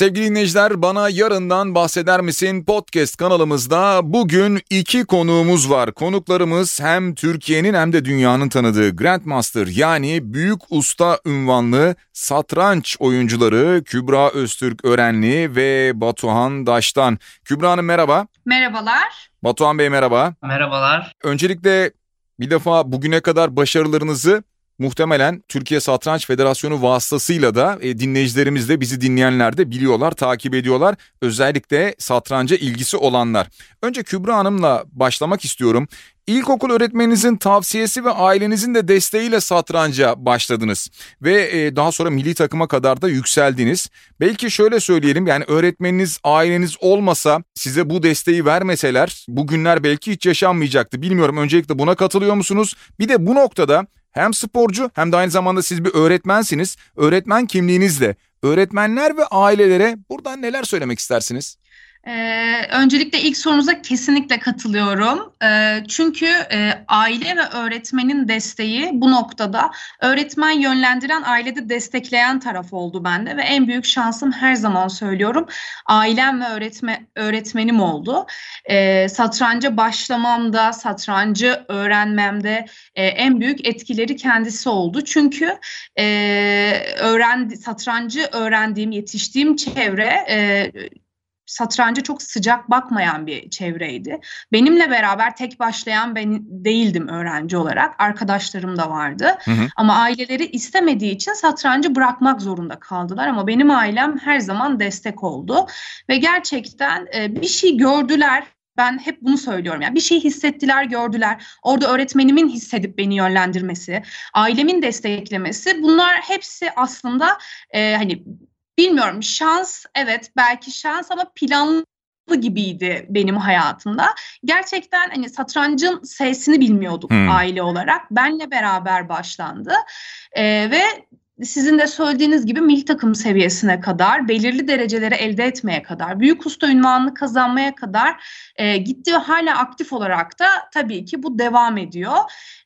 Sevgili dinleyiciler bana yarından bahseder misin podcast kanalımızda bugün iki konuğumuz var. Konuklarımız hem Türkiye'nin hem de dünyanın tanıdığı Grandmaster yani büyük usta ünvanlı satranç oyuncuları Kübra Öztürk Örenli ve Batuhan Daş'tan. Kübra Hanım merhaba. Merhabalar. Batuhan Bey merhaba. Merhabalar. Öncelikle bir defa bugüne kadar başarılarınızı muhtemelen Türkiye Satranç Federasyonu vasıtasıyla da e, dinleyicilerimiz de bizi dinleyenler de biliyorlar, takip ediyorlar. Özellikle satranca ilgisi olanlar. Önce Kübra Hanım'la başlamak istiyorum. İlkokul öğretmeninizin tavsiyesi ve ailenizin de desteğiyle satranca başladınız ve e, daha sonra milli takıma kadar da yükseldiniz. Belki şöyle söyleyelim yani öğretmeniniz aileniz olmasa size bu desteği vermeseler bugünler belki hiç yaşanmayacaktı. Bilmiyorum öncelikle buna katılıyor musunuz? Bir de bu noktada hem sporcu hem de aynı zamanda siz bir öğretmensiniz. Öğretmen kimliğinizle öğretmenler ve ailelere buradan neler söylemek istersiniz? Ee, öncelikle ilk sorunuza kesinlikle katılıyorum. Ee, çünkü e, aile ve öğretmenin desteği bu noktada öğretmen yönlendiren, ailede destekleyen taraf oldu bende ve en büyük şansım her zaman söylüyorum ailem ve öğretme, öğretmenim oldu. Ee, satranca başlamamda, satrancı öğrenmemde e, en büyük etkileri kendisi oldu. Çünkü e, öğrendi, satrancı öğrendiğim, yetiştiğim çevre... E, satranca çok sıcak bakmayan bir çevreydi. Benimle beraber tek başlayan ben değildim öğrenci olarak. Arkadaşlarım da vardı. Hı hı. Ama aileleri istemediği için satrancı bırakmak zorunda kaldılar. Ama benim ailem her zaman destek oldu. Ve gerçekten e, bir şey gördüler ben hep bunu söylüyorum. Yani bir şey hissettiler, gördüler. Orada öğretmenimin hissedip beni yönlendirmesi, ailemin desteklemesi bunlar hepsi aslında e, hani bilmiyorum şans evet belki şans ama planlı gibiydi benim hayatımda. Gerçekten hani satrancın sesini bilmiyorduk hmm. aile olarak. Benle beraber başlandı. Ee, ve sizin de söylediğiniz gibi milli takım seviyesine kadar, belirli dereceleri elde etmeye kadar, büyük usta ünvanını kazanmaya kadar e, gitti ve hala aktif olarak da tabii ki bu devam ediyor.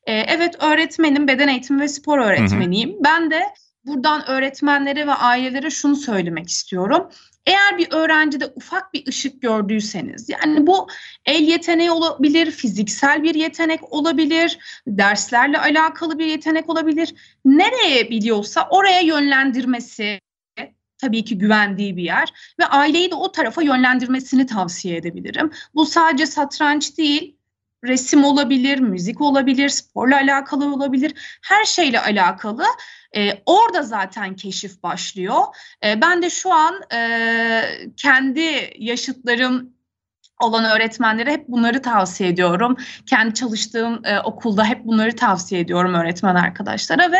E, evet öğretmenim, beden eğitimi ve spor öğretmeniyim. Hı hı. Ben de buradan öğretmenlere ve ailelere şunu söylemek istiyorum. Eğer bir öğrencide ufak bir ışık gördüyseniz yani bu el yeteneği olabilir, fiziksel bir yetenek olabilir, derslerle alakalı bir yetenek olabilir. Nereye biliyorsa oraya yönlendirmesi tabii ki güvendiği bir yer ve aileyi de o tarafa yönlendirmesini tavsiye edebilirim. Bu sadece satranç değil, resim olabilir, müzik olabilir, sporla alakalı olabilir, her şeyle alakalı. E, orada zaten keşif başlıyor. E, ben de şu an e, kendi yaşıtlarım olan öğretmenlere hep bunları tavsiye ediyorum. Kendi çalıştığım e, okulda hep bunları tavsiye ediyorum öğretmen arkadaşlara ve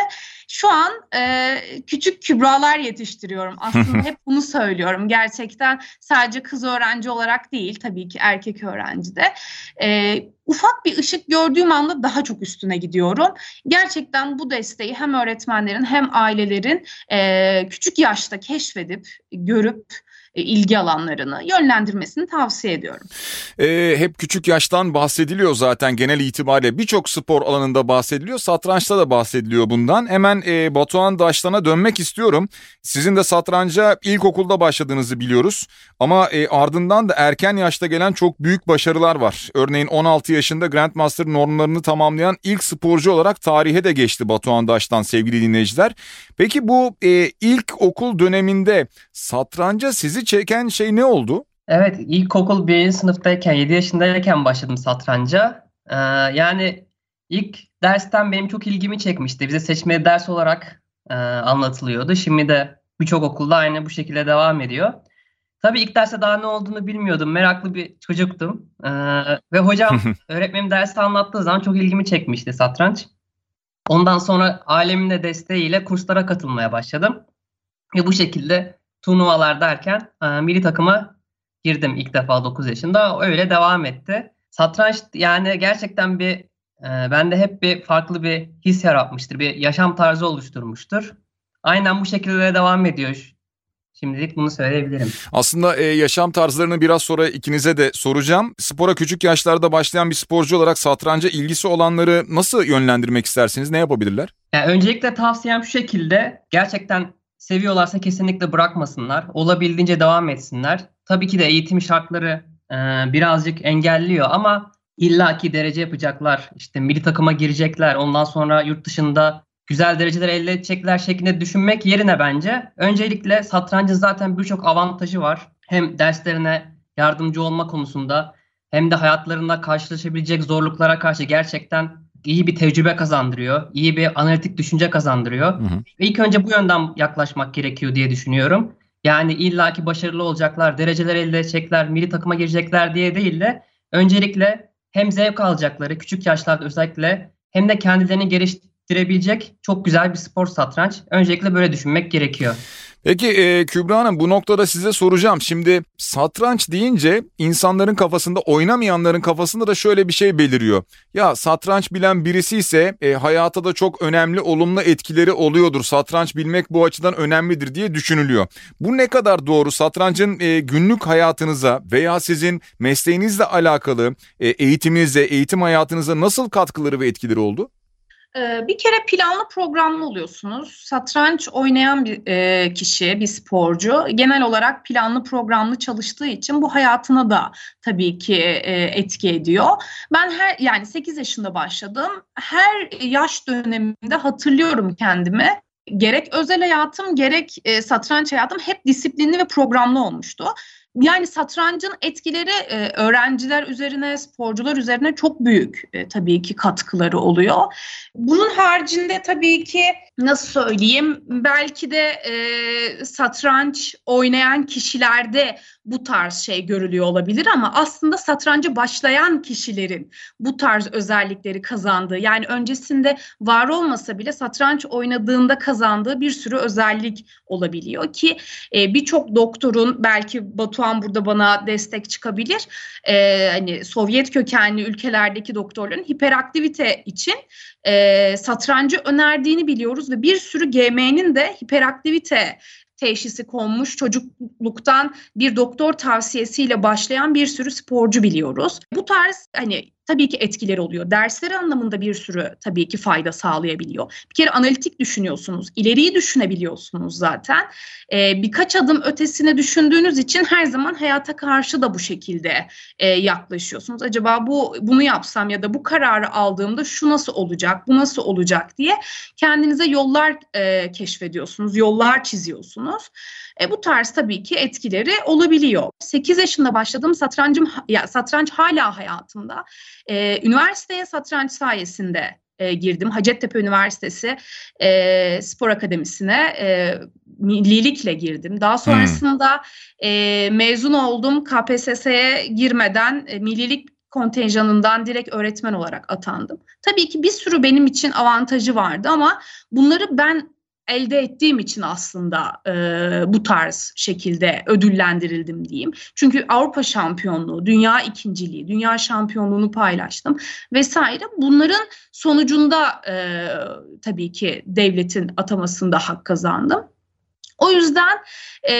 şu an e, küçük kübralar yetiştiriyorum. Aslında hep bunu söylüyorum. Gerçekten sadece kız öğrenci olarak değil tabii ki erkek öğrenci de. E, ufak bir ışık gördüğüm anda daha çok üstüne gidiyorum. Gerçekten bu desteği hem öğretmenlerin hem ailelerin e, küçük yaşta keşfedip, görüp ilgi alanlarını yönlendirmesini tavsiye ediyorum. E, hep küçük yaştan bahsediliyor zaten genel itibariyle birçok spor alanında bahsediliyor. Satrançta da bahsediliyor bundan. Hemen e, Batuhan Daştan'a dönmek istiyorum. Sizin de satranca ilkokulda başladığınızı biliyoruz. Ama e, ardından da erken yaşta gelen çok büyük başarılar var. Örneğin 16 yaşında Grandmaster normlarını tamamlayan ilk sporcu olarak tarihe de geçti Batuhan Daştan sevgili dinleyiciler. Peki bu e, ilk okul döneminde satranca sizi çeken şey ne oldu? Evet, ilkokul birinci sınıftayken, 7 yaşındayken başladım satranca. Ee, yani ilk dersten benim çok ilgimi çekmişti. Bize seçmeli ders olarak e, anlatılıyordu. Şimdi de birçok okulda aynı bu şekilde devam ediyor. Tabii ilk derste daha ne olduğunu bilmiyordum. Meraklı bir çocuktum. Ee, ve hocam öğretmenim dersi anlattığı zaman çok ilgimi çekmişti satranç. Ondan sonra ailemin de desteğiyle kurslara katılmaya başladım. Ve bu şekilde turnuvalar derken e, milli takıma girdim ilk defa 9 yaşında. Öyle devam etti. Satranç yani gerçekten bir e, bende hep bir farklı bir his yaratmıştır. Bir yaşam tarzı oluşturmuştur. Aynen bu şekilde devam ediyor. Şimdilik bunu söyleyebilirim. Aslında e, yaşam tarzlarını biraz sonra ikinize de soracağım. Spora küçük yaşlarda başlayan bir sporcu olarak satranca ilgisi olanları nasıl yönlendirmek istersiniz? Ne yapabilirler? Yani öncelikle tavsiyem şu şekilde. Gerçekten seviyorlarsa kesinlikle bırakmasınlar. Olabildiğince devam etsinler. Tabii ki de eğitim şartları e, birazcık engelliyor ama illaki derece yapacaklar. İşte milli takıma girecekler. Ondan sonra yurt dışında güzel dereceler elde edecekler şeklinde düşünmek yerine bence öncelikle satrancın zaten birçok avantajı var. Hem derslerine yardımcı olma konusunda hem de hayatlarında karşılaşabilecek zorluklara karşı gerçekten iyi bir tecrübe kazandırıyor. iyi bir analitik düşünce kazandırıyor. Hı hı. Ve ilk önce bu yönden yaklaşmak gerekiyor diye düşünüyorum. Yani illaki başarılı olacaklar, dereceler elde edecekler, milli takıma girecekler diye değil de öncelikle hem zevk alacakları küçük yaşlarda özellikle hem de kendilerini geliştirebilecek çok güzel bir spor satranç. Öncelikle böyle düşünmek gerekiyor. Peki e, Kübra Hanım bu noktada size soracağım. Şimdi satranç deyince insanların kafasında oynamayanların kafasında da şöyle bir şey beliriyor. Ya satranç bilen birisi ise e, hayata da çok önemli olumlu etkileri oluyordur. Satranç bilmek bu açıdan önemlidir diye düşünülüyor. Bu ne kadar doğru? Satrancın e, günlük hayatınıza veya sizin mesleğinizle alakalı e, eğitiminize, eğitim hayatınıza nasıl katkıları ve etkileri oldu? Ee, bir kere planlı programlı oluyorsunuz. Satranç oynayan bir e, kişi, bir sporcu genel olarak planlı programlı çalıştığı için bu hayatına da tabii ki e, etki ediyor. Ben her yani 8 yaşında başladım. Her yaş döneminde hatırlıyorum kendimi. Gerek özel hayatım gerek e, satranç hayatım hep disiplinli ve programlı olmuştu. Yani satrancın etkileri e, öğrenciler üzerine, sporcular üzerine çok büyük e, tabii ki katkıları oluyor. Bunun haricinde tabii ki nasıl söyleyeyim belki de e, satranç oynayan kişilerde bu tarz şey görülüyor olabilir ama aslında satranca başlayan kişilerin bu tarz özellikleri kazandığı yani öncesinde var olmasa bile satranç oynadığında kazandığı bir sürü özellik olabiliyor ki e, birçok doktorun belki Batuhan burada bana destek çıkabilir. E, hani Sovyet kökenli ülkelerdeki doktorların hiperaktivite için e, satrancı önerdiğini biliyoruz ve bir sürü GM'nin de hiperaktivite teşhisi konmuş çocukluktan bir doktor tavsiyesiyle başlayan bir sürü sporcu biliyoruz. Bu tarz hani tabii ki etkileri oluyor. Dersleri anlamında bir sürü tabii ki fayda sağlayabiliyor. Bir kere analitik düşünüyorsunuz, ileriyi düşünebiliyorsunuz zaten. Ee, birkaç adım ötesine düşündüğünüz için her zaman hayata karşı da bu şekilde e, yaklaşıyorsunuz. Acaba bu bunu yapsam ya da bu kararı aldığımda şu nasıl olacak, bu nasıl olacak diye kendinize yollar e, keşfediyorsunuz, yollar çiziyorsunuz. E, bu tarz tabii ki etkileri olabiliyor. 8 yaşında başladığım satrancım ya satranç hala hayatımda. E, üniversiteye satranç sayesinde e, girdim. Hacettepe Üniversitesi e, Spor Akademisi'ne e, millilikle girdim. Daha sonrasında hmm. e, mezun oldum. KPSS'ye girmeden e, millilik kontenjanından direkt öğretmen olarak atandım. Tabii ki bir sürü benim için avantajı vardı ama bunları ben elde ettiğim için aslında e, bu tarz şekilde ödüllendirildim diyeyim. Çünkü Avrupa şampiyonluğu, dünya ikinciliği, dünya şampiyonluğunu paylaştım vesaire. Bunların sonucunda e, tabii ki devletin atamasında hak kazandım. O yüzden e,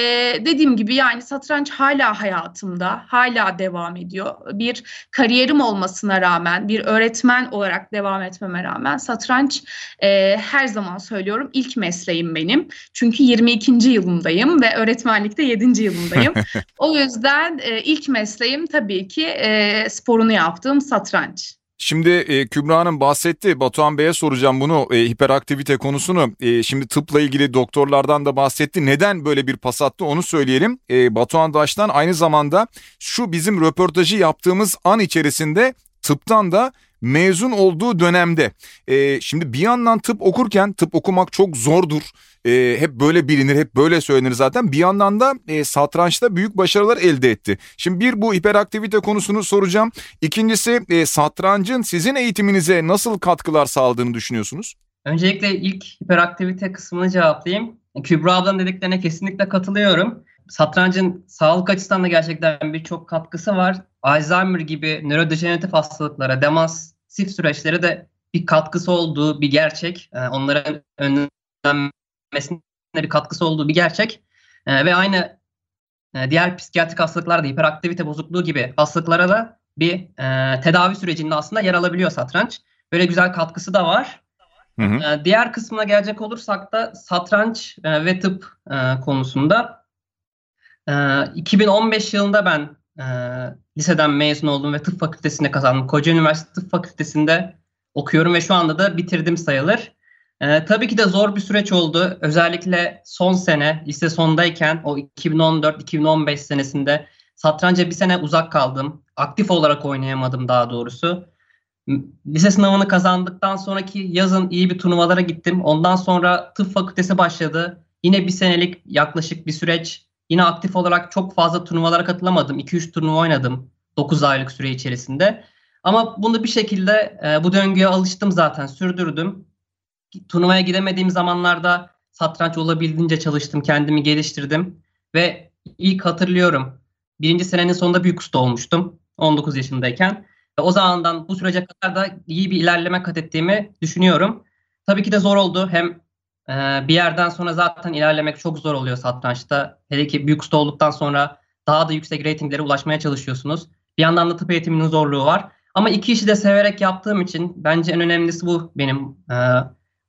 dediğim gibi yani satranç hala hayatımda, hala devam ediyor. Bir kariyerim olmasına rağmen, bir öğretmen olarak devam etmeme rağmen satranç e, her zaman söylüyorum ilk mesleğim benim. Çünkü 22. yılındayım ve öğretmenlikte 7. yılındayım. o yüzden e, ilk mesleğim tabii ki e, sporunu yaptığım satranç. Şimdi e, Kübra bahsetti. Batuhan Bey'e soracağım bunu e, hiperaktivite konusunu. E, şimdi tıpla ilgili doktorlardan da bahsetti. Neden böyle bir pas attı onu söyleyelim. E, Batuhan Daş'tan aynı zamanda şu bizim röportajı yaptığımız an içerisinde tıptan da mezun olduğu dönemde. E, şimdi bir yandan tıp okurken tıp okumak çok zordur. E, hep böyle bilinir, hep böyle söylenir zaten. Bir yandan da e, satrançta büyük başarılar elde etti. Şimdi bir bu hiperaktivite konusunu soracağım. İkincisi e, satrancın sizin eğitiminize nasıl katkılar sağladığını düşünüyorsunuz? Öncelikle ilk hiperaktivite kısmını cevaplayayım. Kübra ablanın dediklerine kesinlikle katılıyorum. Satrancın sağlık açısından da gerçekten birçok katkısı var. Alzheimer gibi nörodejeneratif hastalıklara, demansif süreçlere de bir katkısı olduğu bir gerçek. Ee, onların önlenmesine bir katkısı olduğu bir gerçek. Ee, ve aynı e, diğer psikiyatrik hastalıklarda hiperaktivite bozukluğu gibi hastalıklara da bir e, tedavi sürecinde aslında yer alabiliyor satranç. Böyle güzel katkısı da var. Hı hı. Diğer kısmına gelecek olursak da satranç e, ve tıp e, konusunda 2015 e, yılında ben liseden mezun oldum ve tıp fakültesinde kazandım. Koca Üniversitesi Tıp Fakültesi'nde okuyorum ve şu anda da bitirdim sayılır. tabii ki de zor bir süreç oldu. Özellikle son sene, lise sondayken o 2014-2015 senesinde satranca bir sene uzak kaldım. Aktif olarak oynayamadım daha doğrusu lise sınavını kazandıktan sonraki yazın iyi bir turnuvalara gittim. Ondan sonra tıp fakültesi başladı. Yine bir senelik yaklaşık bir süreç. Yine aktif olarak çok fazla turnuvalara katılamadım. 2-3 turnuva oynadım 9 aylık süre içerisinde. Ama bunu bir şekilde e, bu döngüye alıştım zaten sürdürdüm. Turnuvaya gidemediğim zamanlarda satranç olabildiğince çalıştım, kendimi geliştirdim. Ve ilk hatırlıyorum birinci senenin sonunda büyük usta olmuştum 19 yaşındayken. O zamandan bu sürece kadar da iyi bir ilerleme kat ettiğimi düşünüyorum. Tabii ki de zor oldu. Hem e, bir yerden sonra zaten ilerlemek çok zor oluyor satrançta. Hele ki büyük usta olduktan sonra daha da yüksek reytinglere ulaşmaya çalışıyorsunuz. Bir yandan da tıp eğitiminin zorluğu var. Ama iki işi de severek yaptığım için bence en önemlisi bu benim. E,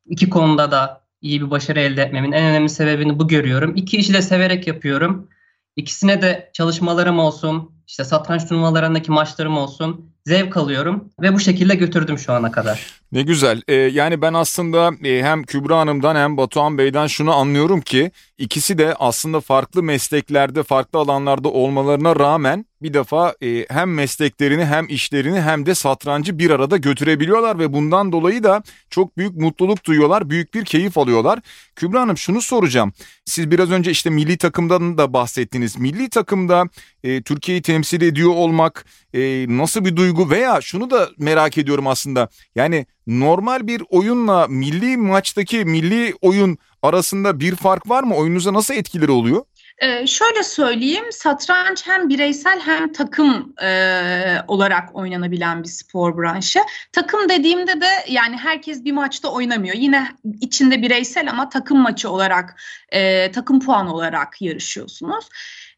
iki konuda da iyi bir başarı elde etmemin en önemli sebebini bu görüyorum. İki işi de severek yapıyorum. İkisine de çalışmalarım olsun, işte satranç turnuvalarındaki maçlarım olsun zevk alıyorum ve bu şekilde götürdüm şu ana kadar. Ne güzel. Ee, yani ben aslında e, hem Kübra Hanım'dan hem Batuhan Bey'den şunu anlıyorum ki ikisi de aslında farklı mesleklerde, farklı alanlarda olmalarına rağmen bir defa e, hem mesleklerini hem işlerini hem de satrancı bir arada götürebiliyorlar ve bundan dolayı da çok büyük mutluluk duyuyorlar, büyük bir keyif alıyorlar. Kübra Hanım şunu soracağım. Siz biraz önce işte milli takımdan da bahsettiniz. Milli takımda e, Türkiye'yi temsil ediyor olmak e, nasıl bir duygu veya şunu da merak ediyorum aslında. Yani normal bir oyunla milli maçtaki milli oyun arasında bir fark var mı? Oyununuza nasıl etkileri oluyor? Ee, şöyle söyleyeyim, satranç hem bireysel hem takım e, olarak oynanabilen bir spor branşı. Takım dediğimde de yani herkes bir maçta oynamıyor. Yine içinde bireysel ama takım maçı olarak, e, takım puanı olarak yarışıyorsunuz.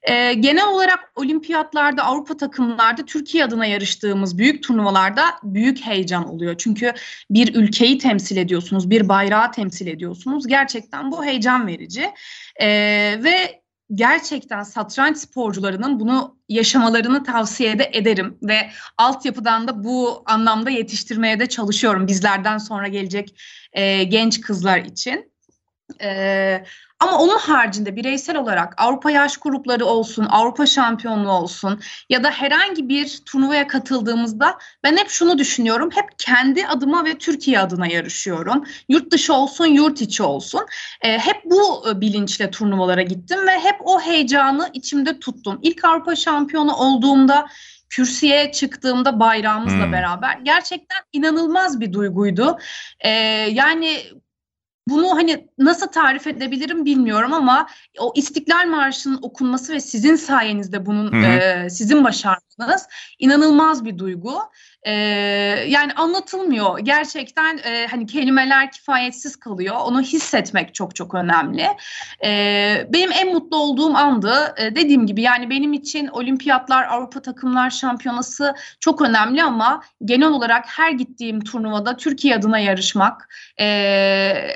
E, genel olarak olimpiyatlarda, Avrupa takımlarda Türkiye adına yarıştığımız büyük turnuvalarda büyük heyecan oluyor. Çünkü bir ülkeyi temsil ediyorsunuz, bir bayrağı temsil ediyorsunuz. Gerçekten bu heyecan verici. E, ve gerçekten satranç sporcularının bunu yaşamalarını tavsiye de ederim ve altyapıdan da bu anlamda yetiştirmeye de çalışıyorum bizlerden sonra gelecek e, genç kızlar için. E, ama onun haricinde bireysel olarak Avrupa yaş grupları olsun, Avrupa şampiyonluğu olsun ya da herhangi bir turnuvaya katıldığımızda ben hep şunu düşünüyorum. Hep kendi adıma ve Türkiye adına yarışıyorum. Yurt dışı olsun, yurt içi olsun. E, hep bu e, bilinçle turnuvalara gittim ve hep o heyecanı içimde tuttum. İlk Avrupa şampiyonu olduğumda kürsüye çıktığımda bayrağımızla hmm. beraber gerçekten inanılmaz bir duyguydu. Ee, yani bunu hani nasıl tarif edebilirim bilmiyorum ama o İstiklal Marşı'nın okunması ve sizin sayenizde bunun e, sizin başardığınız inanılmaz bir duygu. E, yani anlatılmıyor. Gerçekten e, hani kelimeler kifayetsiz kalıyor. Onu hissetmek çok çok önemli. E, benim en mutlu olduğum andı. E, dediğim gibi yani benim için olimpiyatlar, Avrupa Takımlar Şampiyonası çok önemli ama genel olarak her gittiğim turnuvada Türkiye adına yarışmak e,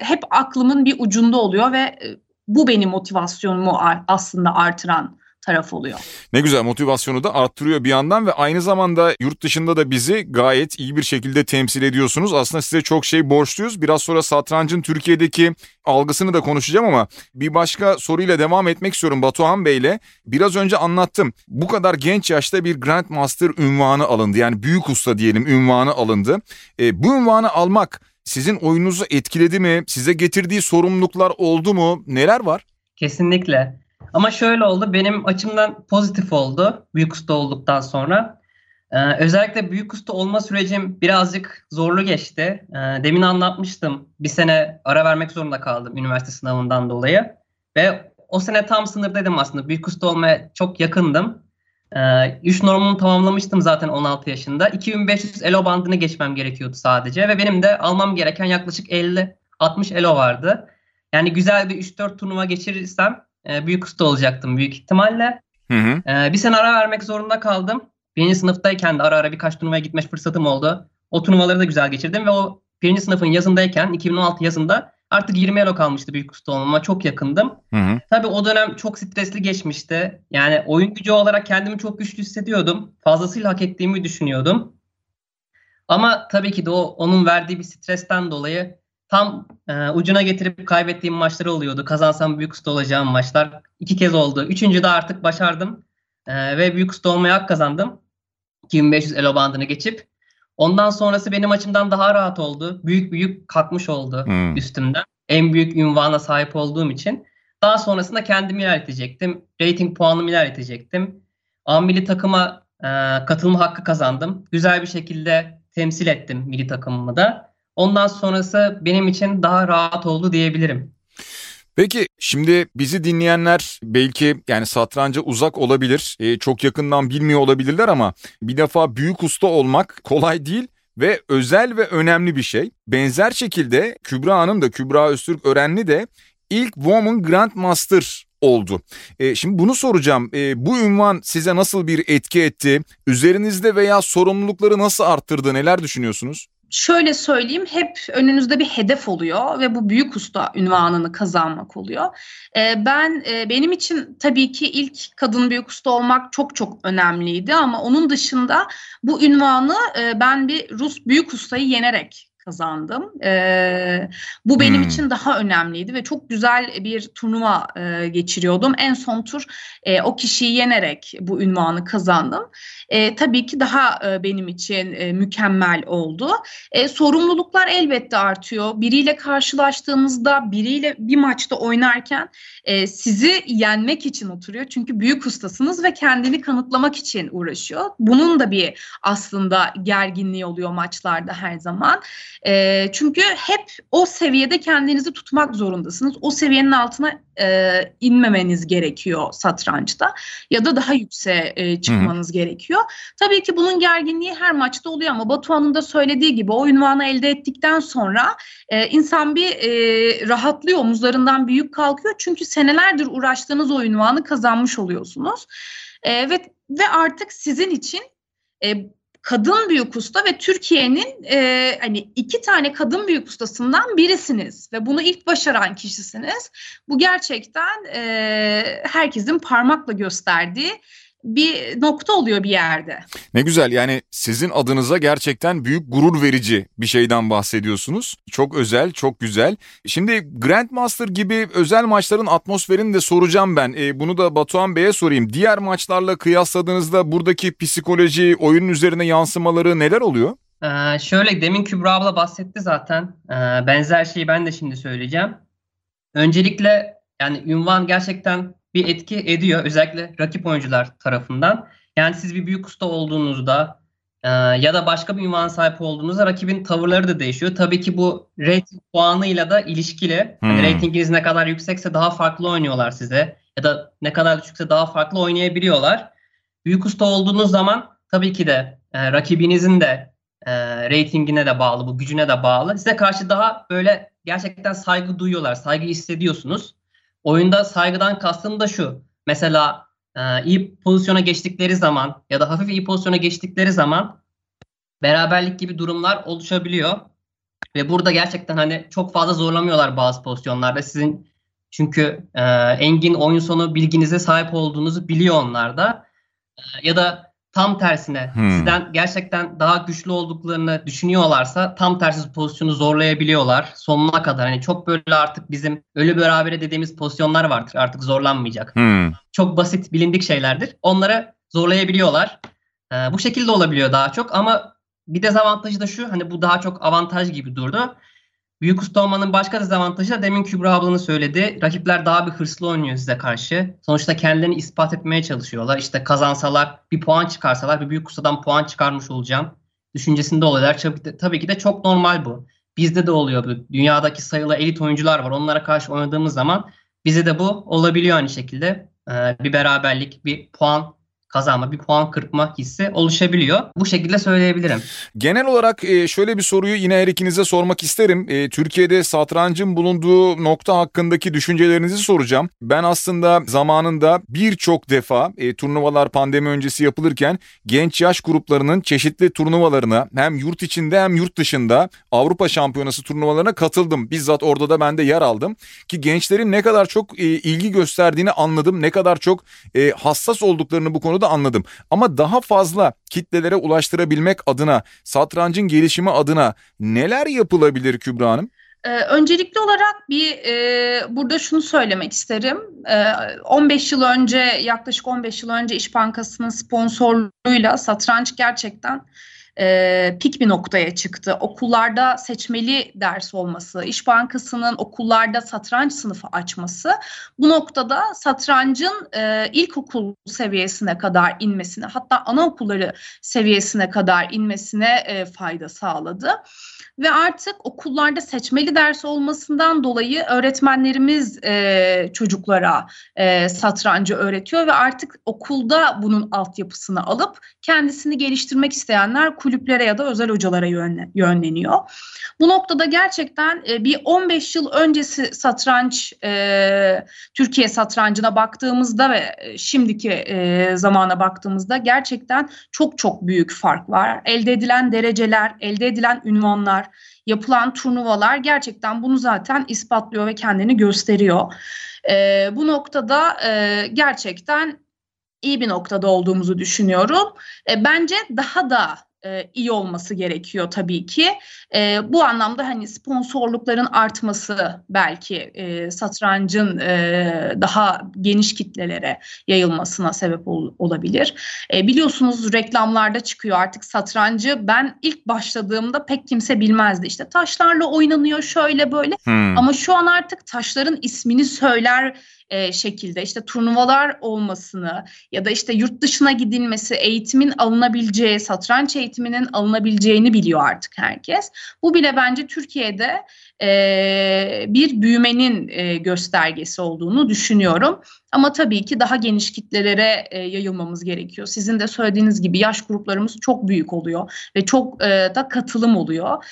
hep aklımın bir ucunda oluyor ve e, bu benim motivasyonumu aslında artıran taraf oluyor. Ne güzel motivasyonu da arttırıyor bir yandan ve aynı zamanda yurt dışında da bizi gayet iyi bir şekilde temsil ediyorsunuz. Aslında size çok şey borçluyuz. Biraz sonra satrancın Türkiye'deki algısını da konuşacağım ama bir başka soruyla devam etmek istiyorum Batuhan Bey'le. Biraz önce anlattım. Bu kadar genç yaşta bir Grandmaster ünvanı alındı. Yani büyük usta diyelim ünvanı alındı. E, bu ünvanı almak sizin oyununuzu etkiledi mi? Size getirdiği sorumluluklar oldu mu? Neler var? Kesinlikle. Ama şöyle oldu. Benim açımdan pozitif oldu. Büyük usta olduktan sonra. Ee, özellikle büyük usta olma sürecim birazcık zorlu geçti. Ee, demin anlatmıştım. Bir sene ara vermek zorunda kaldım üniversite sınavından dolayı. Ve o sene tam sınırdaydım aslında. Büyük usta olmaya çok yakındım. Ee, üç normunu tamamlamıştım zaten 16 yaşında. 2500 elo bandını geçmem gerekiyordu sadece. Ve benim de almam gereken yaklaşık 50-60 elo vardı. Yani güzel bir 3-4 turnuva geçirirsem e, büyük usta olacaktım büyük ihtimalle. Hı hı. E, bir sene ara vermek zorunda kaldım. Birinci sınıftayken de ara ara birkaç turnuvaya gitme fırsatım oldu. O turnuvaları da güzel geçirdim ve o birinci sınıfın yazındayken 2016 yazında artık 20 elo kalmıştı büyük usta olmama. Çok yakındım. Hı hı. Tabii o dönem çok stresli geçmişti. Yani oyun gücü olarak kendimi çok güçlü hissediyordum. Fazlasıyla hak ettiğimi düşünüyordum. Ama tabii ki de o onun verdiği bir stresten dolayı tam e, ucuna getirip kaybettiğim maçlar oluyordu. Kazansam büyük usta olacağım maçlar. iki kez oldu. Üçüncü de artık başardım. E, ve büyük usta olmaya hak kazandım. 2500 elo bandını geçip. Ondan sonrası benim açımdan daha rahat oldu. Büyük büyük kalkmış oldu hmm. üstümden. En büyük ünvana sahip olduğum için. Daha sonrasında kendimi ilerletecektim. Rating puanımı ilerletecektim. Amili takıma e, katılma hakkı kazandım. Güzel bir şekilde temsil ettim milli takımımı da. Ondan sonrası benim için daha rahat oldu diyebilirim. Peki şimdi bizi dinleyenler belki yani satranca uzak olabilir, e, çok yakından bilmiyor olabilirler ama bir defa büyük usta olmak kolay değil ve özel ve önemli bir şey. Benzer şekilde Kübra Hanım da Kübra Öztürk Örenli de ilk Woman Grandmaster oldu. E, şimdi bunu soracağım. E, bu ünvan size nasıl bir etki etti? Üzerinizde veya sorumlulukları nasıl arttırdı? Neler düşünüyorsunuz? Şöyle söyleyeyim hep önünüzde bir hedef oluyor ve bu büyük usta ünvanını kazanmak oluyor. Ee, ben e, benim için tabii ki ilk kadın büyük usta olmak çok çok önemliydi ama onun dışında bu ünvanı e, ben bir Rus büyük ustayı yenerek kazandım. E, bu benim hmm. için daha önemliydi ve çok güzel bir turnuva e, geçiriyordum. En son tur e, o kişiyi yenerek bu ünvanı kazandım. E, tabii ki daha e, benim için e, mükemmel oldu. E, sorumluluklar elbette artıyor. Biriyle karşılaştığınızda, biriyle bir maçta oynarken e, sizi yenmek için oturuyor. Çünkü büyük ustasınız ve kendini kanıtlamak için uğraşıyor. Bunun da bir aslında gerginliği oluyor maçlarda her zaman. E, çünkü hep o seviyede kendinizi tutmak zorundasınız. O seviyenin altına e, inmemeniz gerekiyor satrançta ya da daha yükseğe e, çıkmanız Hı. gerekiyor. Tabii ki bunun gerginliği her maçta oluyor ama Batuhan'ın da söylediği gibi o ünvanı elde ettikten sonra e, insan bir e, rahatlıyor, omuzlarından büyük kalkıyor. Çünkü senelerdir uğraştığınız o ünvanı kazanmış oluyorsunuz. E, ve ve artık sizin için e, kadın büyük usta ve Türkiye'nin e, hani iki tane kadın büyük ustasından birisiniz ve bunu ilk başaran kişisiniz. Bu gerçekten e, herkesin parmakla gösterdiği bir nokta oluyor bir yerde. Ne güzel yani sizin adınıza gerçekten büyük gurur verici bir şeyden bahsediyorsunuz. Çok özel, çok güzel. Şimdi Grandmaster gibi özel maçların atmosferini de soracağım ben. E, bunu da Batuhan Bey'e sorayım. Diğer maçlarla kıyasladığınızda buradaki psikoloji, oyunun üzerine yansımaları neler oluyor? Ee, şöyle demin Kübra abla bahsetti zaten. Ee, benzer şeyi ben de şimdi söyleyeceğim. Öncelikle yani ünvan gerçekten bir etki ediyor özellikle rakip oyuncular tarafından. Yani siz bir büyük usta olduğunuzda e, ya da başka bir ünvan sahip olduğunuzda rakibin tavırları da değişiyor. Tabii ki bu rating puanıyla da ilişkili. Hani hmm. Yani ratinginiz ne kadar yüksekse daha farklı oynuyorlar size ya da ne kadar düşükse daha farklı oynayabiliyorlar. Büyük usta olduğunuz zaman tabii ki de e, rakibinizin de e, ratingine de bağlı, bu gücüne de bağlı. Size karşı daha böyle gerçekten saygı duyuyorlar, saygı hissediyorsunuz. Oyunda saygıdan kastım da şu. Mesela e, iyi pozisyona geçtikleri zaman ya da hafif iyi pozisyona geçtikleri zaman beraberlik gibi durumlar oluşabiliyor. Ve burada gerçekten hani çok fazla zorlamıyorlar bazı pozisyonlarda. Sizin çünkü e, engin oyun sonu bilginize sahip olduğunuzu biliyor onlar da. E, ya da tam tersine hmm. sizden gerçekten daha güçlü olduklarını düşünüyorlarsa tam tersi pozisyonu zorlayabiliyorlar sonuna kadar. Hani çok böyle artık bizim ölü berabere dediğimiz pozisyonlar vardır. Artık zorlanmayacak. Hmm. Çok basit bilindik şeylerdir. Onları zorlayabiliyorlar. Ee, bu şekilde olabiliyor daha çok ama bir dezavantajı da şu hani bu daha çok avantaj gibi durdu. Büyük usta olmanın başka dezavantajı da demin Kübra ablanın söyledi. Rakipler daha bir hırslı oynuyor size karşı. Sonuçta kendilerini ispat etmeye çalışıyorlar. İşte kazansalar bir puan çıkarsalar bir büyük ustadan puan çıkarmış olacağım. Düşüncesinde oluyorlar. Tabii ki de çok normal bu. Bizde de oluyor bu. Dünyadaki sayılı elit oyuncular var. Onlara karşı oynadığımız zaman bize de bu olabiliyor aynı şekilde. Ee, bir beraberlik, bir puan kazanma, bir puan kırpma hissi oluşabiliyor. Bu şekilde söyleyebilirim. Genel olarak e, şöyle bir soruyu yine her ikinize sormak isterim. E, Türkiye'de satrancın bulunduğu nokta hakkındaki düşüncelerinizi soracağım. Ben aslında zamanında birçok defa e, turnuvalar pandemi öncesi yapılırken genç yaş gruplarının çeşitli turnuvalarına hem yurt içinde hem yurt dışında Avrupa Şampiyonası turnuvalarına katıldım. Bizzat orada da ben de yer aldım. Ki gençlerin ne kadar çok ilgi gösterdiğini anladım. Ne kadar çok hassas olduklarını bu konuda da anladım. Ama daha fazla kitlelere ulaştırabilmek adına, satrancın gelişimi adına neler yapılabilir Kübra Hanım? Ee, öncelikli olarak bir e, burada şunu söylemek isterim. E, 15 yıl önce yaklaşık 15 yıl önce İş Bankası'nın sponsorluğuyla satranç gerçekten e, pik bir noktaya çıktı. Okullarda seçmeli ders olması, İş Bankası'nın okullarda satranç sınıfı açması bu noktada satrancın e, ilkokul seviyesine kadar inmesine hatta anaokulları seviyesine kadar inmesine e, fayda sağladı. Ve artık okullarda seçmeli ders olmasından dolayı öğretmenlerimiz e, çocuklara e, satrancı öğretiyor ve artık okulda bunun altyapısını alıp kendisini geliştirmek isteyenler kulüplere ya da özel hocalara yönleniyor. Bu noktada gerçekten e, bir 15 yıl öncesi satranç e, Türkiye satrancına baktığımızda ve e, şimdiki zamana baktığımızda gerçekten çok çok büyük fark var. Elde edilen dereceler, elde edilen ünvanlar, yapılan turnuvalar gerçekten bunu zaten ispatlıyor ve kendini gösteriyor. Bu noktada gerçekten iyi bir noktada olduğumuzu düşünüyorum. E, bence daha da e, iyi olması gerekiyor tabii ki. E, bu anlamda hani sponsorlukların artması belki e, satrancın e, daha geniş kitlelere yayılmasına sebep ol, olabilir. E, biliyorsunuz reklamlarda çıkıyor artık satrancı. Ben ilk başladığımda pek kimse bilmezdi. İşte taşlarla oynanıyor şöyle böyle. Hmm. Ama şu an artık taşların ismini söyler e, şekilde işte turnuvalar olmasını ya da işte yurt dışına gidilmesi, eğitimin alınabileceği, satranç eğitiminin alınabileceğini biliyor artık herkes. Bu bile bence Türkiye'de e, bir büyümenin e, göstergesi olduğunu düşünüyorum. Ama tabii ki daha geniş kitlelere e, yayılmamız gerekiyor. Sizin de söylediğiniz gibi yaş gruplarımız çok büyük oluyor ve çok e, da katılım oluyor.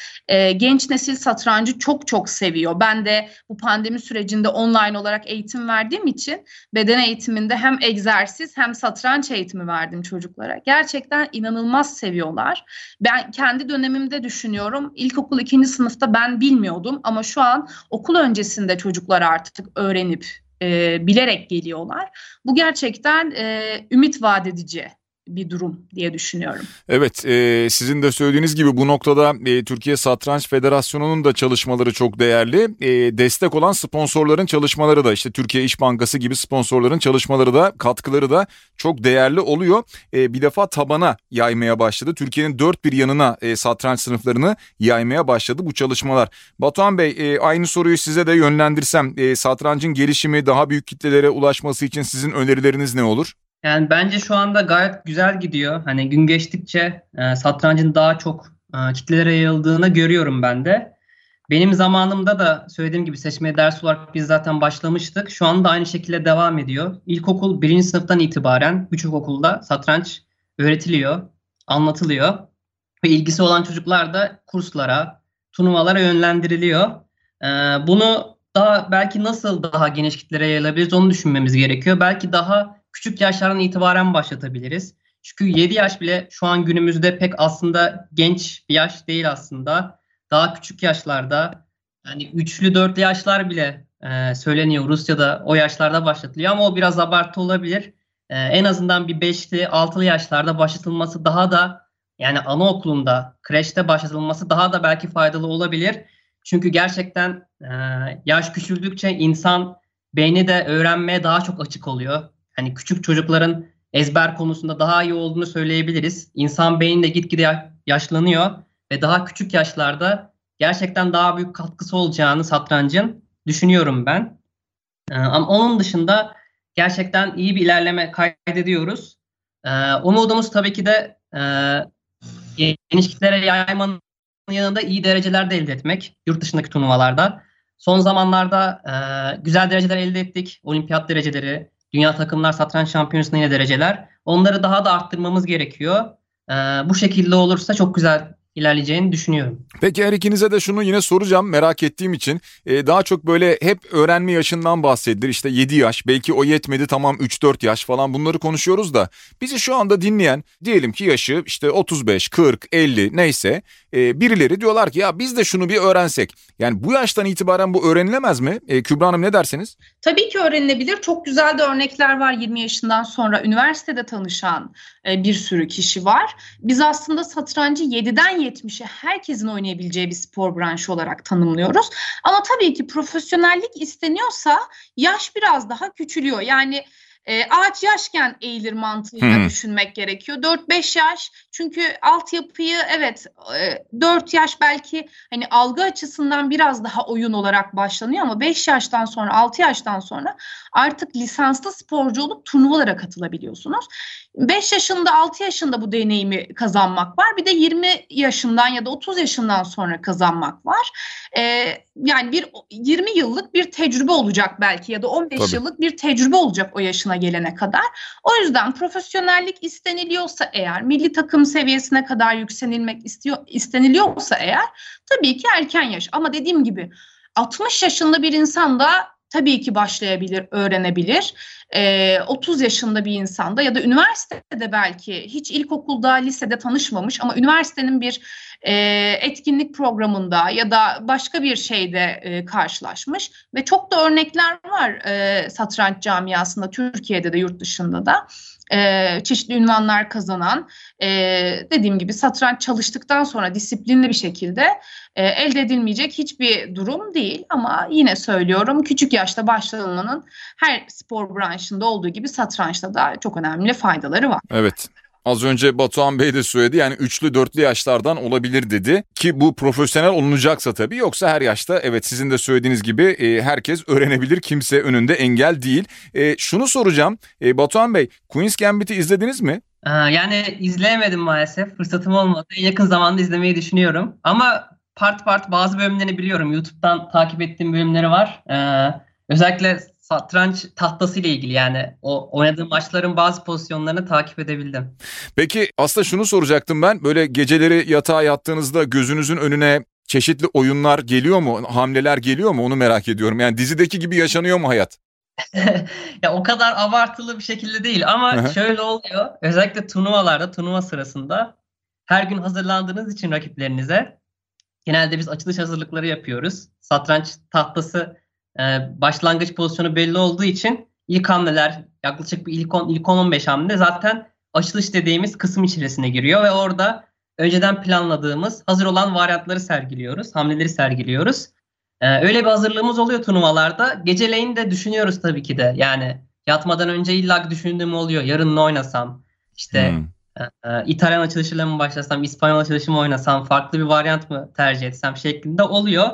Genç nesil satrancı çok çok seviyor. Ben de bu pandemi sürecinde online olarak eğitim verdiğim için beden eğitiminde hem egzersiz hem satranç eğitimi verdim çocuklara. Gerçekten inanılmaz seviyorlar. Ben kendi dönemimde düşünüyorum. İlkokul ikinci sınıfta ben bilmiyordum ama şu an okul öncesinde çocuklar artık öğrenip e, bilerek geliyorlar. Bu gerçekten e, ümit vaat edici bir durum diye düşünüyorum. Evet e, sizin de söylediğiniz gibi bu noktada e, Türkiye Satranç Federasyonu'nun da çalışmaları çok değerli. E, destek olan sponsorların çalışmaları da işte Türkiye İş Bankası gibi sponsorların çalışmaları da katkıları da çok değerli oluyor. E, bir defa tabana yaymaya başladı. Türkiye'nin dört bir yanına e, satranç sınıflarını yaymaya başladı bu çalışmalar. Batuhan Bey e, aynı soruyu size de yönlendirsem e, satrancın gelişimi daha büyük kitlelere ulaşması için sizin önerileriniz ne olur? Yani bence şu anda gayet güzel gidiyor. Hani gün geçtikçe e, satrancın daha çok e, kitlelere yayıldığını görüyorum ben de. Benim zamanımda da söylediğim gibi seçmeye ders olarak biz zaten başlamıştık. Şu anda aynı şekilde devam ediyor. İlkokul birinci sınıftan itibaren birçok okulda satranç öğretiliyor, anlatılıyor. Ve ilgisi olan çocuklar da kurslara, turnuvalara yönlendiriliyor. Ee, bunu daha belki nasıl daha geniş kitlere yayılabiliriz onu düşünmemiz gerekiyor. Belki daha küçük yaşlardan itibaren başlatabiliriz. Çünkü 7 yaş bile şu an günümüzde pek aslında genç bir yaş değil aslında. Daha küçük yaşlarda yani üçlü dörtlü yaşlar bile e, söyleniyor Rusya'da o yaşlarda başlatılıyor ama o biraz abartı olabilir. E, en azından bir beşli altılı yaşlarda başlatılması daha da yani anaokulunda, kreşte başlatılması daha da belki faydalı olabilir. Çünkü gerçekten e, yaş küçüldükçe insan beyni de öğrenmeye daha çok açık oluyor hani küçük çocukların ezber konusunda daha iyi olduğunu söyleyebiliriz. İnsan beyni de gitgide yaşlanıyor ve daha küçük yaşlarda gerçekten daha büyük katkısı olacağını satrancın düşünüyorum ben. Ee, ama onun dışında gerçekten iyi bir ilerleme kaydediyoruz. Ee, umudumuz tabii ki de e, geniş kitlere yaymanın yanında iyi dereceler de elde etmek yurt dışındaki turnuvalarda. Son zamanlarda e, güzel dereceler elde ettik. Olimpiyat dereceleri, Dünya Takımlar Satranç Şampiyonası'nda yine dereceler. Onları daha da arttırmamız gerekiyor. Ee, bu şekilde olursa çok güzel ilerleyeceğini düşünüyorum. Peki her ikinize de şunu yine soracağım merak ettiğim için. Ee, daha çok böyle hep öğrenme yaşından bahsedilir. İşte 7 yaş belki o yetmedi tamam 3-4 yaş falan bunları konuşuyoruz da. Bizi şu anda dinleyen diyelim ki yaşı işte 35, 40, 50 neyse e, birileri diyorlar ki ya biz de şunu bir öğrensek. Yani bu yaştan itibaren bu öğrenilemez mi? E, Kübra Hanım ne dersiniz? Tabii ki öğrenilebilir. Çok güzel de örnekler var 20 yaşından sonra üniversitede tanışan e, bir sürü kişi var. Biz aslında satrancı 7'den 70'e herkesin oynayabileceği bir spor branşı olarak tanımlıyoruz. Ama tabii ki profesyonellik isteniyorsa yaş biraz daha küçülüyor. Yani e, ağaç yaşken eğilir mantığıyla hmm. düşünmek gerekiyor. 4-5 yaş çünkü altyapıyı evet e, 4 yaş belki hani algı açısından biraz daha oyun olarak başlanıyor ama 5 yaştan sonra 6 yaştan sonra artık lisanslı sporcu olup turnuvalara katılabiliyorsunuz. 5 yaşında 6 yaşında bu deneyimi kazanmak var. Bir de 20 yaşından ya da 30 yaşından sonra kazanmak var. Ee, yani bir 20 yıllık bir tecrübe olacak belki ya da 15 Tabii. yıllık bir tecrübe olacak o yaşına gelene kadar. O yüzden profesyonellik isteniliyorsa eğer, milli takım seviyesine kadar yükselilmek istiyor isteniliyorsa eğer tabii ki erken yaş. Ama dediğim gibi 60 yaşında bir insan da tabii ki başlayabilir, öğrenebilir. E, 30 yaşında bir insanda ya da üniversitede belki hiç ilkokulda, lisede tanışmamış ama üniversitenin bir e, etkinlik programında ya da başka bir şeyde e, karşılaşmış ve çok da örnekler var e, satranç camiasında Türkiye'de de yurt dışında da e, çeşitli ünvanlar kazanan e, dediğim gibi satranç çalıştıktan sonra disiplinli bir şekilde e, elde edilmeyecek hiçbir durum değil ama yine söylüyorum küçük yaşta başlanmanın her spor branşında olduğu gibi satrançta da çok önemli faydaları var. Evet. Az önce Batuhan Bey de söyledi yani üçlü dörtlü yaşlardan olabilir dedi ki bu profesyonel olunacaksa tabii yoksa her yaşta evet sizin de söylediğiniz gibi e, herkes öğrenebilir kimse önünde engel değil. E, şunu soracağım e, Batuhan Bey Queen's Gambit'i izlediniz mi? Yani izleyemedim maalesef fırsatım olmadı yakın zamanda izlemeyi düşünüyorum ama part part bazı bölümlerini biliyorum YouTube'dan takip ettiğim bölümleri var. Ee, özellikle satranç tahtası ile ilgili yani o oynadığım maçların bazı pozisyonlarını takip edebildim. Peki aslında şunu soracaktım ben böyle geceleri yatağa yattığınızda gözünüzün önüne çeşitli oyunlar geliyor mu? Hamleler geliyor mu? Onu merak ediyorum. Yani dizideki gibi yaşanıyor mu hayat? ya o kadar abartılı bir şekilde değil ama şöyle oluyor. Özellikle turnuvalarda, turnuva sırasında her gün hazırlandığınız için rakiplerinize genelde biz açılış hazırlıkları yapıyoruz. Satranç tahtası başlangıç pozisyonu belli olduğu için ilk hamleler yaklaşık bir ilk 10, ilk 15 hamle zaten açılış dediğimiz kısım içerisine giriyor ve orada önceden planladığımız hazır olan varyantları sergiliyoruz, hamleleri sergiliyoruz. Ee, öyle bir hazırlığımız oluyor turnuvalarda. Geceleyin de düşünüyoruz tabii ki de. Yani yatmadan önce illa düşündüğüm oluyor. Yarın ne oynasam? İşte hmm. e, e, İtalyan açılışıyla mı başlasam, İspanyol açılışı mı oynasam, farklı bir varyant mı tercih etsem şeklinde oluyor.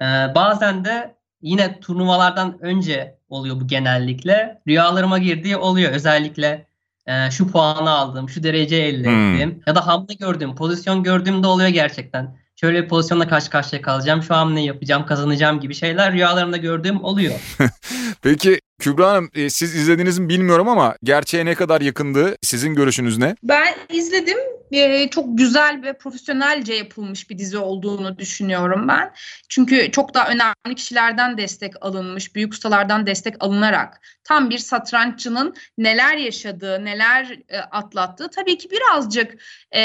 E, bazen de yine turnuvalardan önce oluyor bu genellikle. Rüyalarıma girdiği oluyor. Özellikle e, şu puanı aldım, şu derece elde hmm. ettim. Ya da hamle gördüğüm, pozisyon gördüğümde oluyor gerçekten. Şöyle bir pozisyonla karşı karşıya kalacağım, şu hamle yapacağım, kazanacağım gibi şeyler rüyalarımda gördüğüm oluyor. Peki Kübra Hanım e, siz izlediniz mi bilmiyorum ama gerçeğe ne kadar yakındı? Sizin görüşünüz ne? Ben izledim. E, çok güzel ve profesyonelce yapılmış bir dizi olduğunu düşünüyorum ben. Çünkü çok daha önemli kişilerden destek alınmış, büyük ustalardan destek alınarak tam bir satranççının neler yaşadığı, neler e, atlattığı tabii ki birazcık e,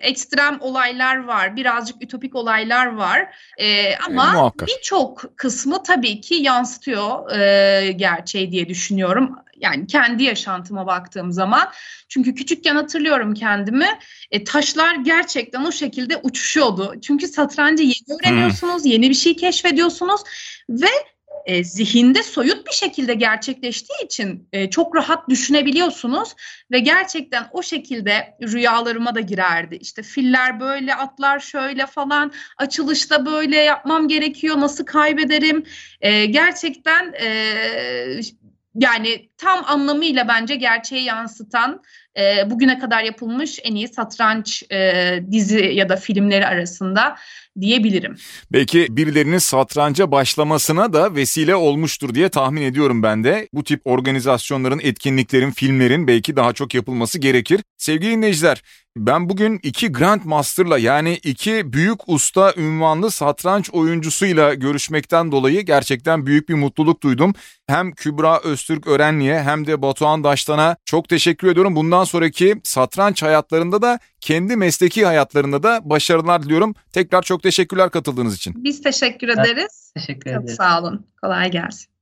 ekstrem olaylar var, birazcık ütopik olaylar var. E, ama e, birçok kısmı tabii ki yansıtıyor e, gerçeği diye düşünüyorum. Yani kendi yaşantıma baktığım zaman. Çünkü küçükken hatırlıyorum kendimi. E, taşlar gerçekten o şekilde uçuşuyordu. Çünkü satrancı yeni öğreniyorsunuz, yeni bir şey keşfediyorsunuz ve e, zihinde soyut bir şekilde gerçekleştiği için e, çok rahat düşünebiliyorsunuz ve gerçekten o şekilde rüyalarıma da girerdi. İşte filler böyle, atlar şöyle falan, açılışta böyle yapmam gerekiyor, nasıl kaybederim? E, gerçekten e, yani tam anlamıyla bence gerçeği yansıtan e, bugüne kadar yapılmış en iyi satranç e, dizi ya da filmleri arasında diyebilirim. Belki birilerinin satranca başlamasına da vesile olmuştur diye tahmin ediyorum ben de. Bu tip organizasyonların, etkinliklerin, filmlerin belki daha çok yapılması gerekir. Sevgili dinleyiciler, ben bugün iki Grandmaster'la yani iki büyük usta ünvanlı satranç oyuncusuyla görüşmekten dolayı gerçekten büyük bir mutluluk duydum. Hem Kübra Öztürk Örenli'ye hem de Batuhan Daştan'a çok teşekkür ediyorum. Bundan sonraki satranç hayatlarında da kendi mesleki hayatlarında da başarılar diliyorum. Tekrar çok teşekkürler katıldığınız için. Biz teşekkür ederiz. Teşekkür Çok ederim. sağ olun. Kolay gelsin.